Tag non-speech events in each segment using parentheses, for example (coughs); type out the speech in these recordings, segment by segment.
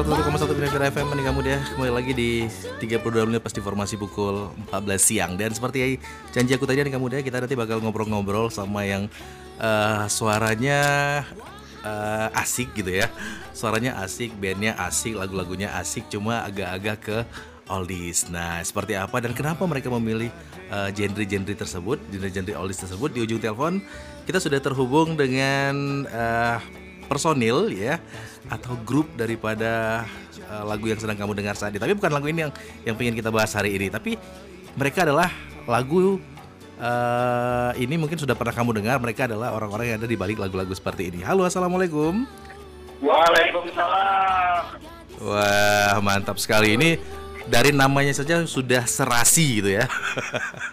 101,1 Binefir FM Mending kamu deh Kembali lagi di 32 menit pas informasi pukul 14 siang. Dan seperti janji aku tadi nih kamu deh Kita nanti bakal ngobrol-ngobrol sama yang uh, Suaranya uh, asik gitu ya. Suaranya asik, bandnya asik, lagu-lagunya asik Cuma agak-agak ke oldies. Nah seperti apa dan kenapa mereka memilih uh, genre-genre tersebut Genre-genre oldies tersebut? Di ujung telepon kita sudah terhubung dengan uh, personil ya atau grup daripada uh, lagu yang sedang kamu dengar saat ini. Tapi bukan lagu ini yang yang pengen kita bahas hari ini, tapi mereka adalah lagu uh, ini mungkin sudah pernah kamu dengar. Mereka adalah orang-orang yang ada di balik lagu-lagu seperti ini. Halo, assalamualaikum. Waalaikumsalam. Wah, mantap sekali ini. Dari namanya saja sudah serasi gitu ya.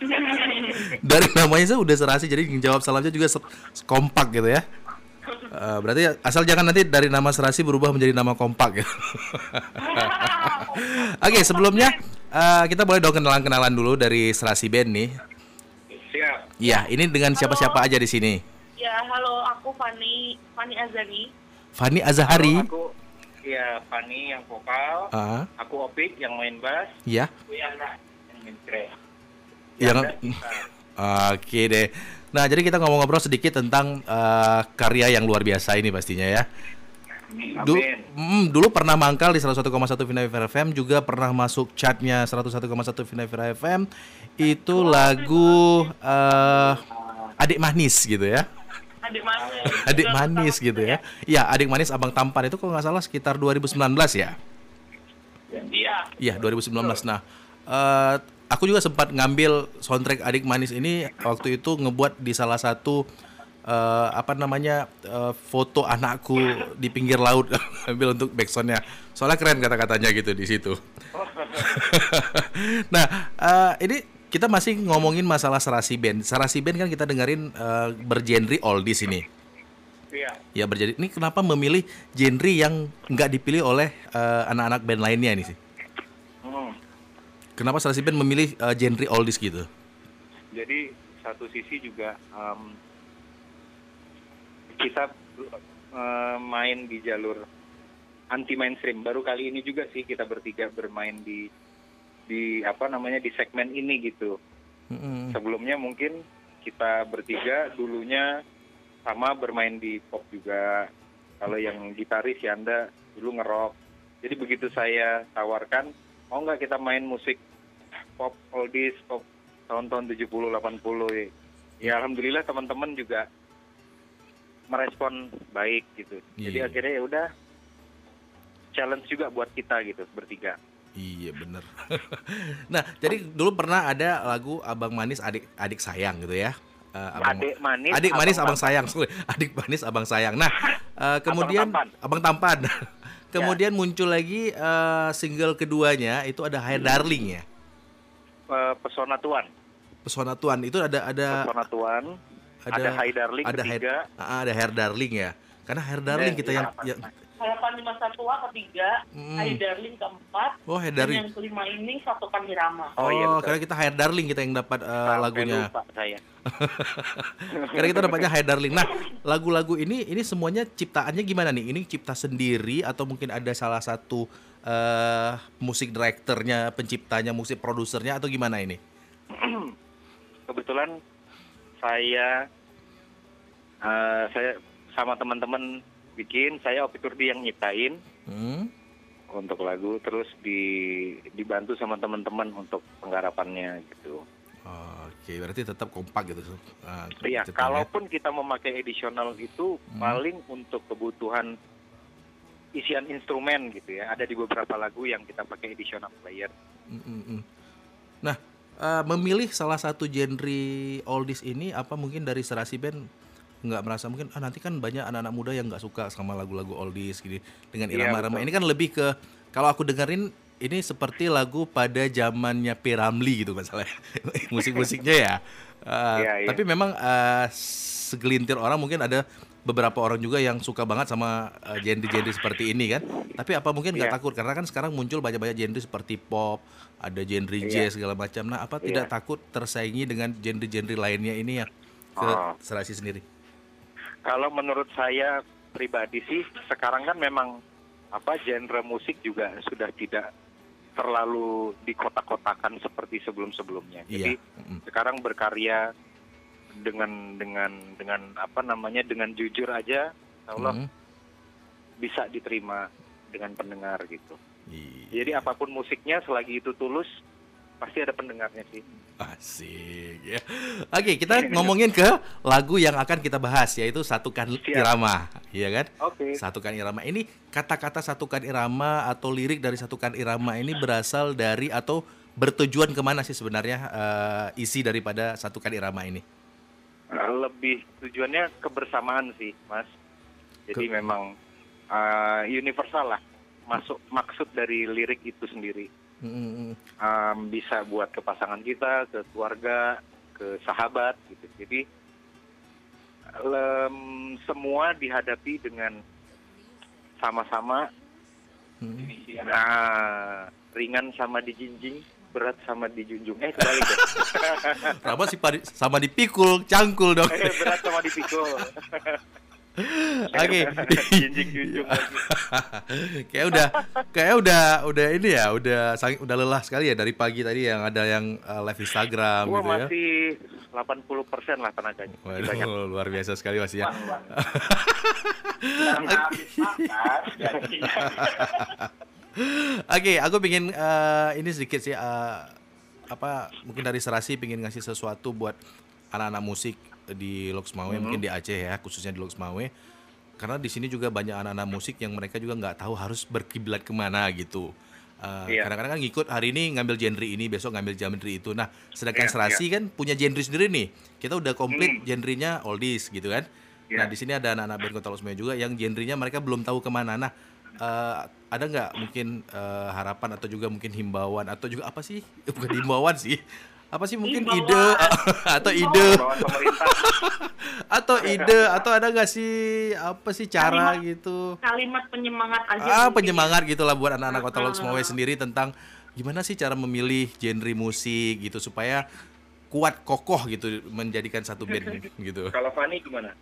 (laughs) dari namanya saja sudah serasi, jadi jawab salamnya juga kompak gitu ya. Uh, berarti asal jangan nanti dari nama serasi berubah menjadi nama kompak ya. (laughs) Oke, okay, sebelumnya uh, kita boleh dong kenalan-kenalan dulu dari serasi band nih. Siap. Ya, ini dengan siapa-siapa aja di sini. Ya, halo, aku Fani, Fani Azari. Fani Azahari. Halo, aku ya Fani yang vokal. Uh. Aku Opik yang main bass. Ya. Aku Yana yang main kre. Yang (laughs) Oke deh. Nah, jadi kita ngomong-ngobrol sedikit tentang uh, karya yang luar biasa ini pastinya ya. Du mm, dulu pernah mangkal di 101,1 Vinaver FM juga pernah masuk chartnya 101,1 Vinaver FM itu lagu uh, Adik Manis gitu ya. Adik manis. Adik manis gitu ya. Iya, Adik Manis Abang Tampan itu kalau nggak salah sekitar 2019 ya. Iya. Iya, 2019. Nah, uh, aku juga sempat ngambil soundtrack Adik Manis ini waktu itu ngebuat di salah satu uh, apa namanya uh, foto anakku di pinggir laut (laughs) ambil untuk backsoundnya. Soalnya keren kata-katanya gitu di situ. (laughs) nah, uh, ini kita masih ngomongin masalah Serasi Band. Serasi Band kan kita dengerin uh, bergenre oldies ini. Iya. Ya berjadi. Ini kenapa memilih genre yang nggak dipilih oleh uh, anak-anak band lainnya ini sih? Kenapa Serasi Band memilih uh, genre oldies gitu? Jadi satu sisi juga um, kita uh, main di jalur anti mainstream. Baru kali ini juga sih kita bertiga bermain di di apa namanya di segmen ini gitu. Mm-mm. Sebelumnya mungkin kita bertiga dulunya sama bermain di pop juga. Kalau yang gitaris ya Anda dulu ngerok. Jadi begitu saya tawarkan, mau nggak kita main musik pop oldies, pop tahun-tahun 70 80 ya. Ya alhamdulillah teman-teman juga merespon baik gitu. Jadi Iya. akhirnya ya udah challenge juga buat kita gitu bertiga. Iya bener. (laughs) nah jadi dulu pernah ada lagu Abang Manis Adik Adik Sayang gitu ya. Eh, Adik manis, Adik Manis abang Abang Sayang. Sorry. (laughs) Adik Manis Abang Sayang. Nah (laughs) eh, kemudian Tampan. Abang Tampan. kemudian muncul lagi eh, single keduanya itu ada Hair Darling ya. Eh, pesona tuan, Pesona Tuan itu ada ada pesona tuan. Ada Hai Darling ada ketiga. Hair, ah, ada Hair Darling ya. Karena Hair Darling Dan kita yang, iya, yang Harapan di masa tua ketiga, Hmm. Hai Darling keempat, Oh, Hair dan Darling. yang kelima ini satukan irama. Oh, Oh, iya, betul. karena kita Hair Darling kita yang dapat eh, Sampai lagunya. lupa saya. (laughs) Karena kita dapatnya Hai Darling. Nah, (laughs) lagu-lagu ini ini semuanya ciptaannya gimana nih? Ini cipta sendiri atau mungkin ada salah satu eh musik direkturnya, penciptanya, musik produsernya atau gimana ini? (clears throat) Kebetulan saya eh, saya sama teman-teman bikin, saya Opi Turdi yang nyiptain Hmm? untuk lagu, terus di dibantu sama teman-teman untuk penggarapannya gitu. Oke, berarti tetap kompak gitu. Ah, Iya, kalaupun kita memakai additional itu Hmm. paling untuk kebutuhan isian instrumen gitu ya. Ada di beberapa lagu yang kita pakai additional player. Mm, mm, mm. Nah, eh, memilih salah satu genre oldies ini apa mungkin dari Serasi Band nggak merasa mungkin ah nanti kan banyak anak-anak muda yang nggak suka sama lagu-lagu oldies gini dengan Iya, irama-irama betul. ini kan lebih ke kalau aku dengerin ini seperti lagu pada zamannya Piramli gitu masalahnya (laughs) musik-musiknya ya Eh, Iya, iya. tapi memang eh, segelintir orang mungkin ada beberapa orang juga yang suka banget sama eh, genre-genre seperti ini kan tapi apa mungkin nggak Iya. takut karena kan sekarang muncul banyak-banyak genre seperti pop ada genre Iya. jazz segala macam nah apa tidak Iya. takut tersaingi dengan genre-genre lainnya ini yang ke Oh. serasi sendiri Kalau menurut saya pribadi sih sekarang kan memang apa genre musik juga sudah tidak terlalu dikotak-kotakan seperti sebelum-sebelumnya. Jadi Iya. Mm. sekarang berkarya dengan dengan dengan apa namanya dengan jujur aja, Allah Mm. bisa diterima dengan pendengar gitu. Iya. Jadi apa pun musiknya selagi itu tulus pasti ada pendengarnya sih. Asik ya. Oke, kita (laughs) ngomongin ke lagu yang akan kita bahas yaitu Satukan Siap. Irama, iya kan? Oke. Satukan Irama ini kata-kata Satukan Irama atau lirik dari Satukan Irama ini berasal dari atau bertujuan ke mana sih sebenarnya eh, isi daripada Satukan Irama ini? Lebih tujuannya kebersamaan sih, Mas. Jadi Ke- memang uh, universal lah. Masuk maksud dari lirik itu sendiri. Um, bisa buat ke pasangan kita, ke keluarga, ke sahabat gitu. Jadi lem, semua dihadapi dengan sama-sama mm. nah, ringan sama dijinjing, berat sama dijunjung. Eh kebalik deh. (laughs) Rama sih sama dipikul, cangkul dong. eh berat sama dipikul. (laughs) Oke. (laughs) Kayak udah kayak udah udah ini ya, udah sang- udah lelah sekali ya dari pagi tadi yang ada yang uh, live Instagram Gua gitu ya. masih 80% lah tenaganya. Masih banyak. Waduh, luar biasa sekali Mas ya. Oke, aku pingin eh, ini sedikit sih eh, apa mungkin dari Serasi pingin ngasih sesuatu buat anak-anak musik di Loksmawe mungkin di Aceh ya khususnya di Loksmawe karena di sini juga banyak anak-anak musik yang mereka juga nggak tahu harus berkiblat ke mana gitu. Eh, Iya. Kadang-kadang kan ngikut hari ini ngambil genre ini besok ngambil genre itu. Nah sedangkan Iya, Serasi kan punya genre sendiri nih. Kita udah komplit Hmm. genrenya oldies gitu kan. Iya. Nah di sini ada anak-anak band Kota juga yang genrenya mereka belum tahu ke mana. Nah eh, ada nggak mungkin eh, harapan atau juga mungkin himbauan atau juga apa sih? (laughs) Bukan himbauan sih. Apa sih mungkin Himbauan. ide (laughs) atau ide (laughs) atau ide atau ada nggak sih apa sih cara gitu? Kalimat penyemangat aja. Ah mungkin penyemangat gitulah buat anak-anak Kota Ah. Loksmawe sendiri tentang gimana sih cara memilih genre musik gitu supaya kuat kokoh gitu menjadikan satu band gitu. Kalau Fani gimana? ya.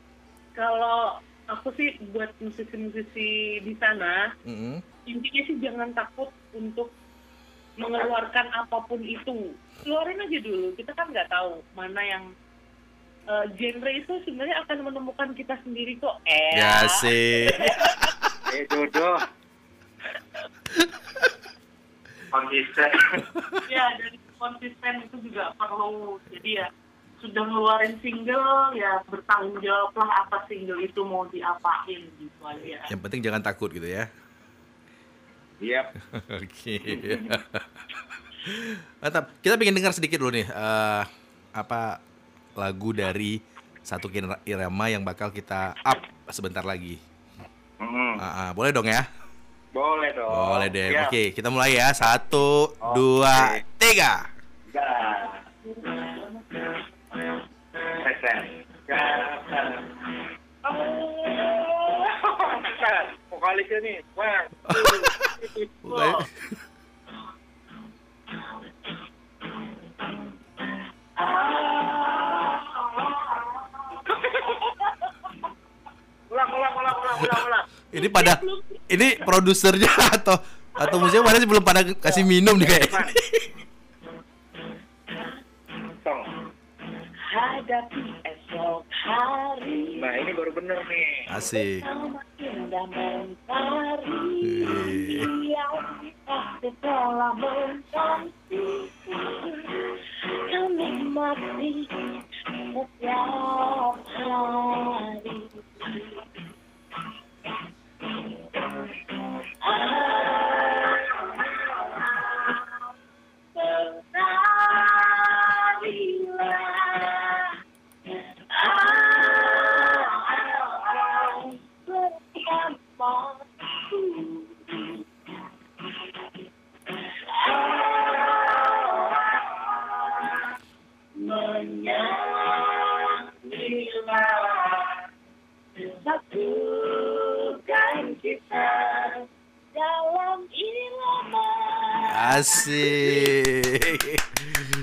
Kalau aku sih buat musisi-musisi di sana, Mm-mm. intinya sih jangan takut untuk mengeluarkan apa pun itu. Keluarin aja dulu. Kita kan nggak tahu mana yang eh, genre itu sebenarnya akan menemukan kita sendiri kok. Eh. Ya sih. (laughs) Eh jodoh. Konsisten. ya dari konsisten itu juga perlu jadi ya sudah ngeluarin single ya bertanggung jawablah apa single itu mau diapain gitu aja Yang penting jangan takut gitu ya. Yap. (laughs) Oke. Mantap. Kita pengen dengar sedikit dulu nih eh, apa lagu dari satu irama yang bakal kita up sebentar lagi. Mm, Ah, ah, boleh dong ya? Boleh dong. Boleh deh. Siap. Oke, kita mulai ya. Satu, dua, tiga. Gas. Vokalisnya nih. Ini pada ini produsernya atau atau musiknya pada sih belum pada kasih minum nih kayak. Hadapi esok hari. Nah, ini baru bener nih. Asik. sama Asik.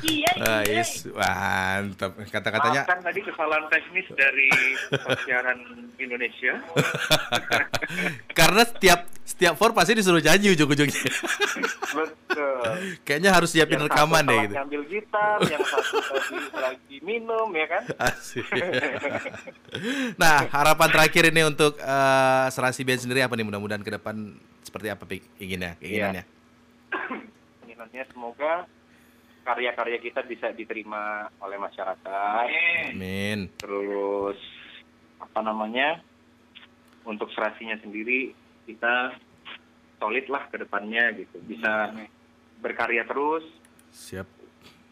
Iya, Ah, yes, mantap. Kata-katanya Maafkan tadi kesalahan teknis dari siaran Indonesia. (laughs) karena setiap setiap for pasti disuruh nyanyi ujung-ujungnya. Betul. Kayaknya harus siapin Yang rekaman satu deh gitu. Ngambil gitar, yang satu tadi lagi minum ya kan. Asik. nah, harapan terakhir ini untuk eh, Serasi Band sendiri apa nih mudah-mudahan ke depan seperti apa inginnya, keinginannya? Keinginannya semoga karya-karya kita bisa diterima oleh masyarakat. Amin. Terus apa namanya? Untuk serasinya sendiri kita solid lah ke depannya gitu. Bisa berkarya terus Siap.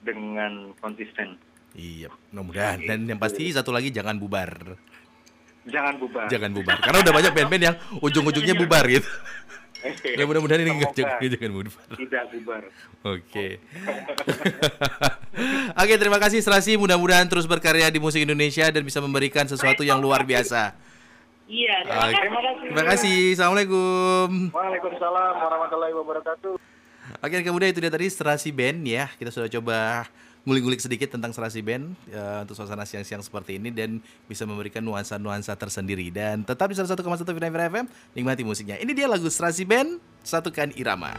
dengan konsisten. Iya, mudah-mudahan. Dan yang pasti satu lagi jangan bubar. Jangan bubar. Jangan bubar. Karena udah banyak band-band yang ujung-ujungnya bubar gitu. (laughs) Ya mudah-mudahan ini nggak jangan, bubar. tidak bubar. Oke. (laughs) Oke, terima kasih Serasi. Mudah-mudahan terus berkarya di musik Indonesia dan bisa memberikan sesuatu yang luar biasa. Iya, terima Oke. kasih. Terima kasih. Assalamualaikum. Waalaikumsalam warahmatullahi wabarakatuh. Oke, kemudian itu dia tadi Serasi Band ya. Kita sudah coba ngulik-ngulik sedikit tentang Serasi Band ya, untuk suasana siang-siang seperti ini dan bisa memberikan nuansa-nuansa tersendiri. Dan tetap di 101,1 Vina Vina FM, nikmati musiknya. Ini dia lagu Serasi Band, Satukan Irama.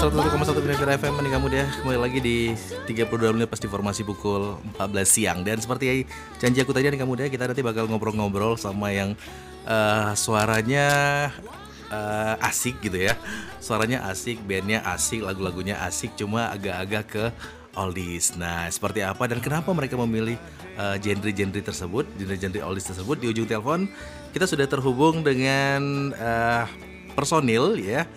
101,1 Vina Vina FM kamu deh Kembali lagi di 32 menit pasti informasi pukul 14 siang. Dan seperti janji aku tadi nih kamu deh Kita nanti bakal ngobrol-ngobrol sama yang eh, Suaranya eh, asik gitu ya. Suaranya asik, bandnya asik, lagu-lagunya asik Cuma agak-agak ke oldies. Nah seperti apa dan kenapa mereka memilih eh, genre-genre tersebut Genre-genre oldies tersebut? Di ujung telepon kita sudah terhubung dengan eh, personil ya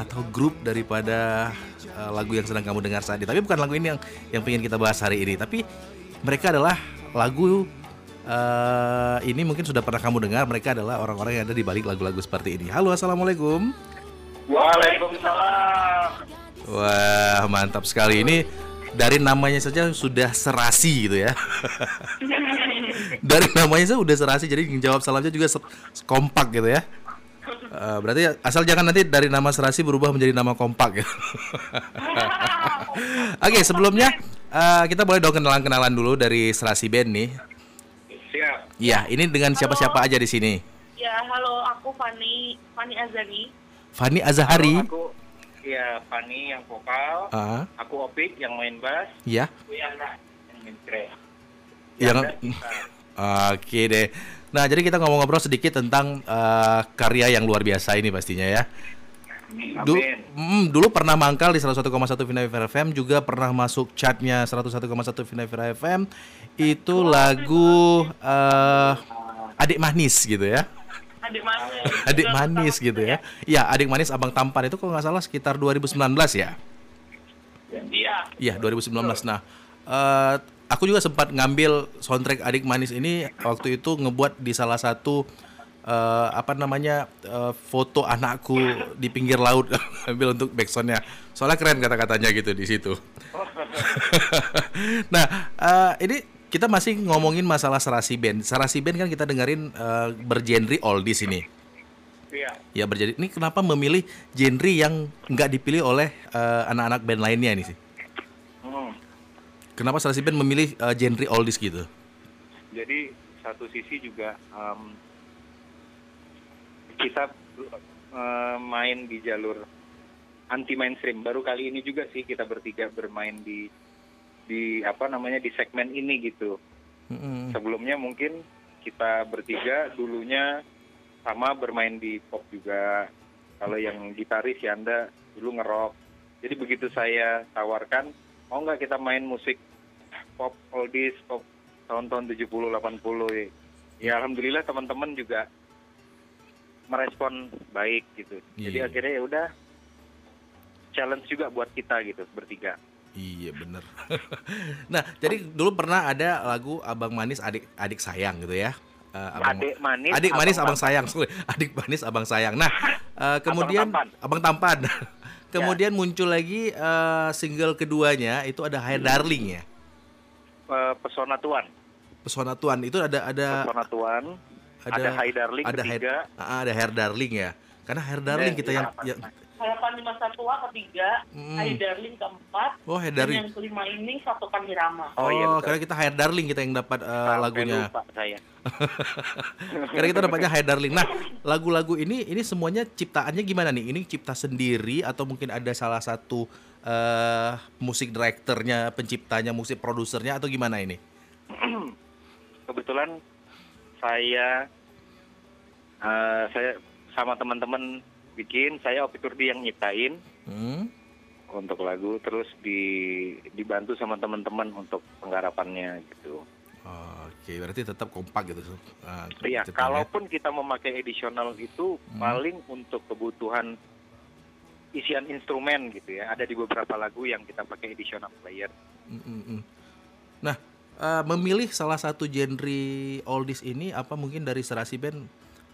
atau grup daripada uh, lagu yang sedang kamu dengar saat ini. Tapi bukan lagu ini yang yang pengen kita bahas hari ini, tapi mereka adalah lagu uh, ini mungkin sudah pernah kamu dengar. Mereka adalah orang-orang yang ada di balik lagu-lagu seperti ini. Halo, assalamualaikum. Waalaikumsalam. Wah, mantap sekali ini. Dari namanya saja sudah serasi gitu ya. (laughs) Dari namanya saja sudah serasi, jadi jawab salamnya juga kompak gitu ya. Eh, berarti asal jangan nanti dari nama serasi berubah menjadi nama kompak ya. (laughs) Oke, sebelumnya eh, kita boleh dong kenalan-kenalan dulu dari serasi band nih. Siap. Iya, ini dengan siapa-siapa aja di sini. Ya, halo, aku Fani, Fani Azani. Fani Azahari. Aku ya Fani yang vokal, Ah, aku Opik yang main bass, ya. aku Yana yang main kre. Yang (laughs) Oke deh. Nah, jadi kita ngomong-ngobrol sedikit tentang eh, karya yang luar biasa ini pastinya ya. Du- Amin. mm, dulu pernah mangkal di 101,1 Vina Vira FM juga pernah masuk chartnya 101,1 Vina Vira FM itu lagu eh, adik manis gitu ya Adik manis. adik manis gitu ya iya adik manis abang tampan itu kalau nggak salah sekitar 2019 ya Iya. iya 2019 nah eh, aku juga sempat ngambil soundtrack Adik Manis ini waktu itu ngebuat di salah satu eh, apa namanya eh, foto anakku di pinggir laut (laughs) ambil untuk backsoundnya. Soalnya keren kata-katanya gitu di situ. (laughs) nah, eh, ini kita masih ngomongin masalah Serasi Band. Serasi Band kan kita dengerin eh, bergenre oldies ini. Iya. Ya berjadi. Ini kenapa memilih genre yang nggak dipilih oleh eh, anak-anak band lainnya ini sih? Kenapa Serasi Band memilih eh, genre oldies gitu? Jadi satu sisi juga em, kita eh, main di jalur anti mainstream. Baru kali ini juga sih kita bertiga bermain di di apa namanya di segmen ini gitu. Mm-mm. Sebelumnya mungkin kita bertiga dulunya sama bermain di pop juga. Kalau yang gitaris Yanda dulu ngerok. Jadi begitu saya tawarkan, mau nggak kita main musik pop oldies, pop tahun-tahun 70 80 ya. alhamdulillah teman-teman juga merespon baik gitu. Jadi Iya. akhirnya ya udah challenge juga buat kita gitu bertiga. Iya bener. (laughs) nah jadi dulu pernah ada lagu Abang Manis Adik Adik Sayang gitu ya. Eh, Adik manis, Adik Manis abang Abang Sayang. Sorry, (laughs) Adik Manis Abang Sayang. Nah (laughs) eh, kemudian Tampan. Abang Tampan. kemudian muncul lagi eh, single keduanya itu ada Hair Darling ya. Eh, pesona tuan, Pesona Tuan itu ada ada pesona tuan, ada, Hai Darling ada Hair, ketiga. ah, ada Hair Darling ya. Karena Hair Darling Dan kita yang, iya, yang Harapan di masa tua ketiga, Hmm. Hai Darling keempat, oh Hair dan Darling. yang kelima ini satukan irama. Oh, Oh, iya, betul. karena kita Hair Darling kita yang dapat Sampai lagunya. lupa saya. (laughs) Karena kita dapatnya Hai Darling. Nah, lagu-lagu ini ini semuanya ciptaannya gimana nih? Ini cipta sendiri atau mungkin ada salah satu eh musik direkturnya, penciptanya, musik produsernya atau gimana ini? (clears throat) Kebetulan saya eh, saya sama teman-teman bikin, saya Opi Kurdi yang nyiptain Hmm? untuk lagu, terus di dibantu sama teman-teman untuk penggarapannya gitu. Oke, berarti tetap kompak gitu. eh, Iya, ciptaannya. kalaupun kita memakai additional itu Hmm. paling untuk kebutuhan isian instrumen gitu ya. Ada di beberapa lagu yang kita pakai additional player. Mm, mm, mm. Nah, eh, memilih salah satu genre oldies ini apa mungkin dari Serasi Band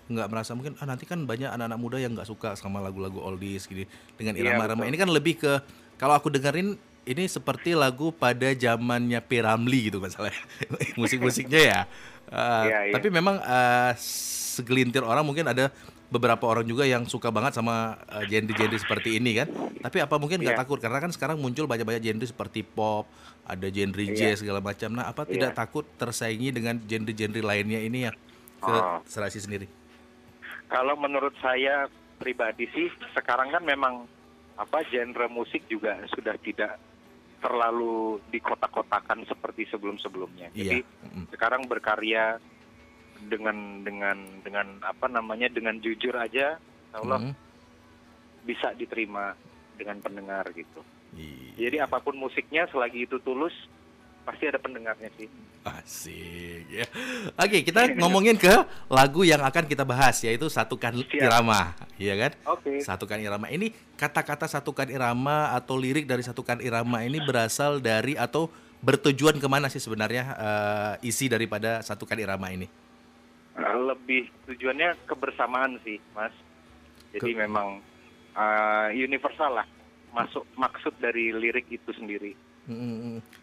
nggak merasa mungkin ah nanti kan banyak anak-anak muda yang nggak suka sama lagu-lagu oldies gini dengan Iya, irama-irama betul. ini kan lebih ke kalau aku dengerin ini seperti lagu pada zamannya Piramli gitu masalahnya (laughs) musik-musiknya ya Eh, Iya, iya. tapi memang eh, segelintir orang mungkin ada beberapa orang juga yang suka banget sama eh, genre-genre seperti ini kan tapi apa mungkin nggak Iya. takut karena kan sekarang muncul banyak-banyak genre seperti pop ada genre Iya. jazz segala macam nah apa tidak Iya. takut tersaingi dengan genre-genre lainnya ini ya ke Oh. Serasi sendiri Kalau menurut saya pribadi sih sekarang kan memang apa genre musik juga sudah tidak terlalu dikotak-kotakan seperti sebelum-sebelumnya. Jadi iya Mm. sekarang berkarya dengan dengan dengan apa namanya dengan jujur aja, Allah Mm. bisa diterima dengan pendengar gitu. Iya. Jadi apa pun musiknya selagi itu tulus pasti ada pendengarnya sih. Asik ya. Oke, kita (laughs) ngomongin ke lagu yang akan kita bahas yaitu Satukan Siap. Irama, iya kan? Oke. Satukan Irama ini kata-kata Satukan Irama atau lirik dari Satukan Irama ini berasal dari atau bertujuan ke mana sih sebenarnya eh, isi daripada Satukan Irama ini? Lebih tujuannya kebersamaan sih, Mas. Jadi Ke- memang uh, universal lah. Masuk maksud dari lirik itu sendiri.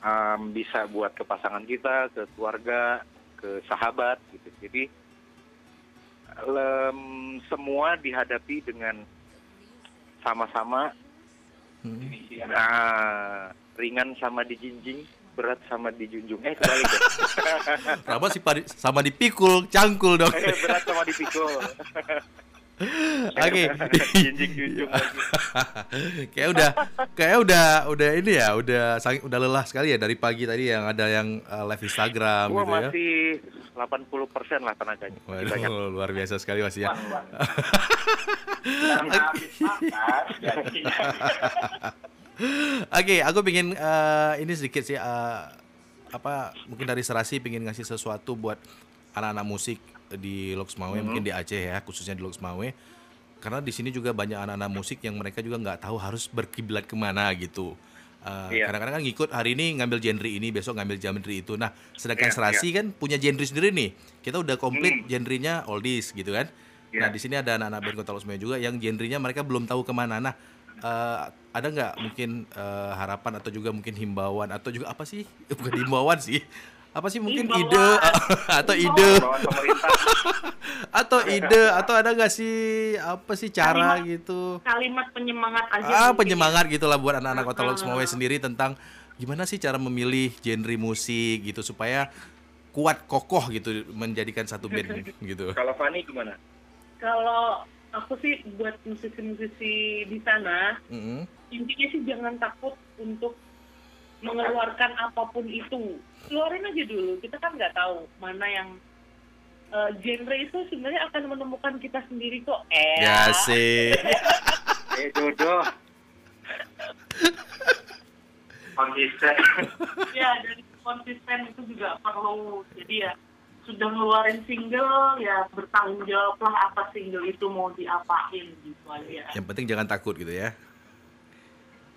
Um, bisa buat ke pasangan kita, ke keluarga, ke sahabat gitu. Jadi lem, semua dihadapi dengan sama-sama Mm. nah, ringan sama dijinjing, berat sama dijunjung. Eh kembali deh. (laughs) Rama sih padi- sama dipikul, cangkul dong. Eh, berat sama dipikul. (laughs) Oke. (laughs) Kayak udah kayak udah udah ini ya, udah udah lelah sekali ya dari pagi tadi yang ada yang uh, live Instagram Gua gitu ya. masih 80% lah tenaganya. Masih banyak. Waduh, luar biasa sekali Mas ya. Oke, aku pingin eh, ini sedikit sih eh, apa mungkin dari Serasi pingin ngasih sesuatu buat anak-anak musik di Loksmawe Hmm. mungkin di Aceh ya khususnya di Loksmawe karena di sini juga banyak anak-anak musik yang mereka juga nggak tahu harus berkiblat ke mana gitu Eh, Iya. Kadang-kadang kan ngikut hari ini ngambil genre ini, besok ngambil genre itu. Nah, sedangkan Iya, serasi kan punya genre sendiri nih. Kita udah komplit Hmm. genrenya oldies gitu kan. Iya. Nah, di sini ada anak-anak band Kota juga yang genrenya mereka belum tahu ke mana. Nah, eh, ada nggak mungkin eh, harapan atau juga mungkin himbauan atau juga apa sih? (laughs) Bukan himbauan sih. Apa sih mungkin Himbauan. ide (laughs) atau ide (laughs) atau ide atau ada nggak sih apa sih cara Kalimat- gitu? kalimat penyemangat aja Ah, mungkin penyemangat gitu lah buat anak-anak Kota Ah. Losmeo sendiri tentang gimana sih cara memilih genre musik gitu supaya kuat kokoh gitu menjadikan satu band gitu. Kalau Fani gimana? kalau aku sih buat musisi-musisi di sana Mm-mm. intinya sih jangan takut untuk mengeluarkan apa pun itu keluarin aja dulu kita kan nggak tahu mana yang eh, genre itu sebenarnya akan menemukan kita sendiri kok eh Ya sih. (laughs) Eh jodoh. (laughs) Konsisten. ya dari konsisten itu juga perlu jadi ya sudah ngeluarin single ya bertanggung jawablah apa single itu mau diapain gitu aja Yang penting jangan takut gitu ya.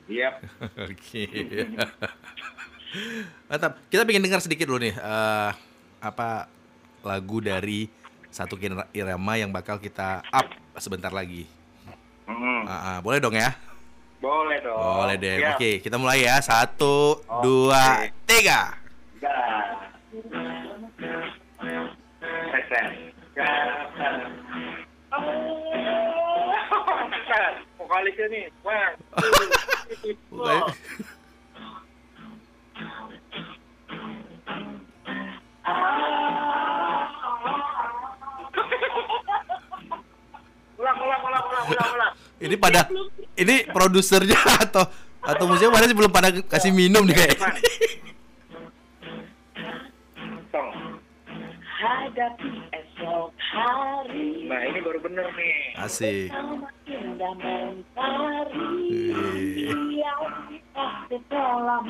Iya. (laughs) Oke. (laughs) Mantap. Kita pengen dengar sedikit dulu nih eh, apa lagu dari satu irama yang bakal kita up sebentar lagi. Mm-mm. Ah, ah, boleh dong ya? Boleh dong. Boleh deh. Oke, kita mulai ya. Satu, dua, tiga. Vokalisnya nih. Ini pada ini produsernya atau atau musiknya pada sih belum pada kasih minum nih kayak. Hadapi esok hari. Nah, ini baru bener nih. Asik. setiap hari. Bertarilah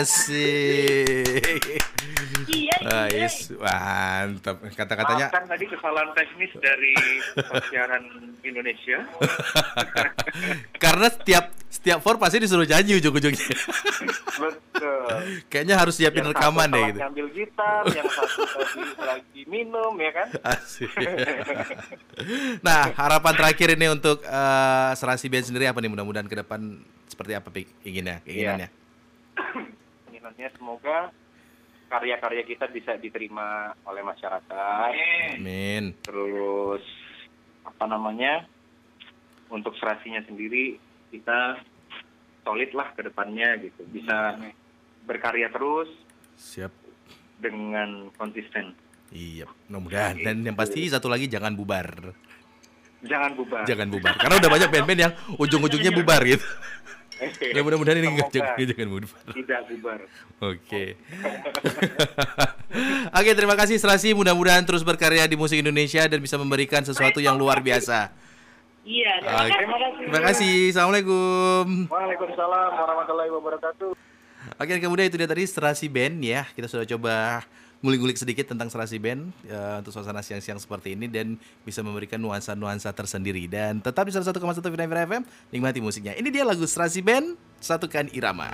Asik. Iya, iya. Ais, mantap. Kata-katanya Maafkan tadi kesalahan teknis dari siaran Indonesia. (laughs) karena setiap setiap for pasti disuruh nyanyi ujung-ujungnya. Betul. Kayaknya harus siapin Yang rekaman satu deh gitu. ngambil gitar, yang satu tadi lagi minum, ya kan? Asik. nah, harapan terakhir ini untuk eh, Serasi Band sendiri apa nih mudah-mudahan ke depan seperti apa pik- inginnya, keinginannya? (coughs) Keinginannya semoga karya-karya kita bisa diterima oleh masyarakat. Amin. Terus apa namanya? Untuk serasinya sendiri kita solid lah ke depannya gitu. Bisa berkarya terus Siap. dengan konsisten. Iya, mudah-mudahan. Dan yang pasti satu lagi jangan bubar. Jangan bubar. Jangan bubar. Karena udah banyak band-band yang ujung-ujungnya bubar gitu. (laughs) Ya mudah-mudahan ini enggak jangan, bubar. tidak bubar. Oke. (laughs) Oke, terima kasih Serasi. Mudah-mudahan terus berkarya di musik Indonesia dan bisa memberikan sesuatu yang luar biasa. Iya, Oke. terima kasih. Terima kasih. Assalamualaikum. Waalaikumsalam warahmatullahi wabarakatuh. Oke, kemudian itu dia tadi Serasi Band ya. Kita sudah coba ngulik-ngulik sedikit tentang Serasi Band ya, untuk suasana siang-siang seperti ini dan bisa memberikan nuansa-nuansa tersendiri. Dan tetap di 101,1 Vina FM, nikmati musiknya. Ini dia lagu Serasi Band, Satukan Irama.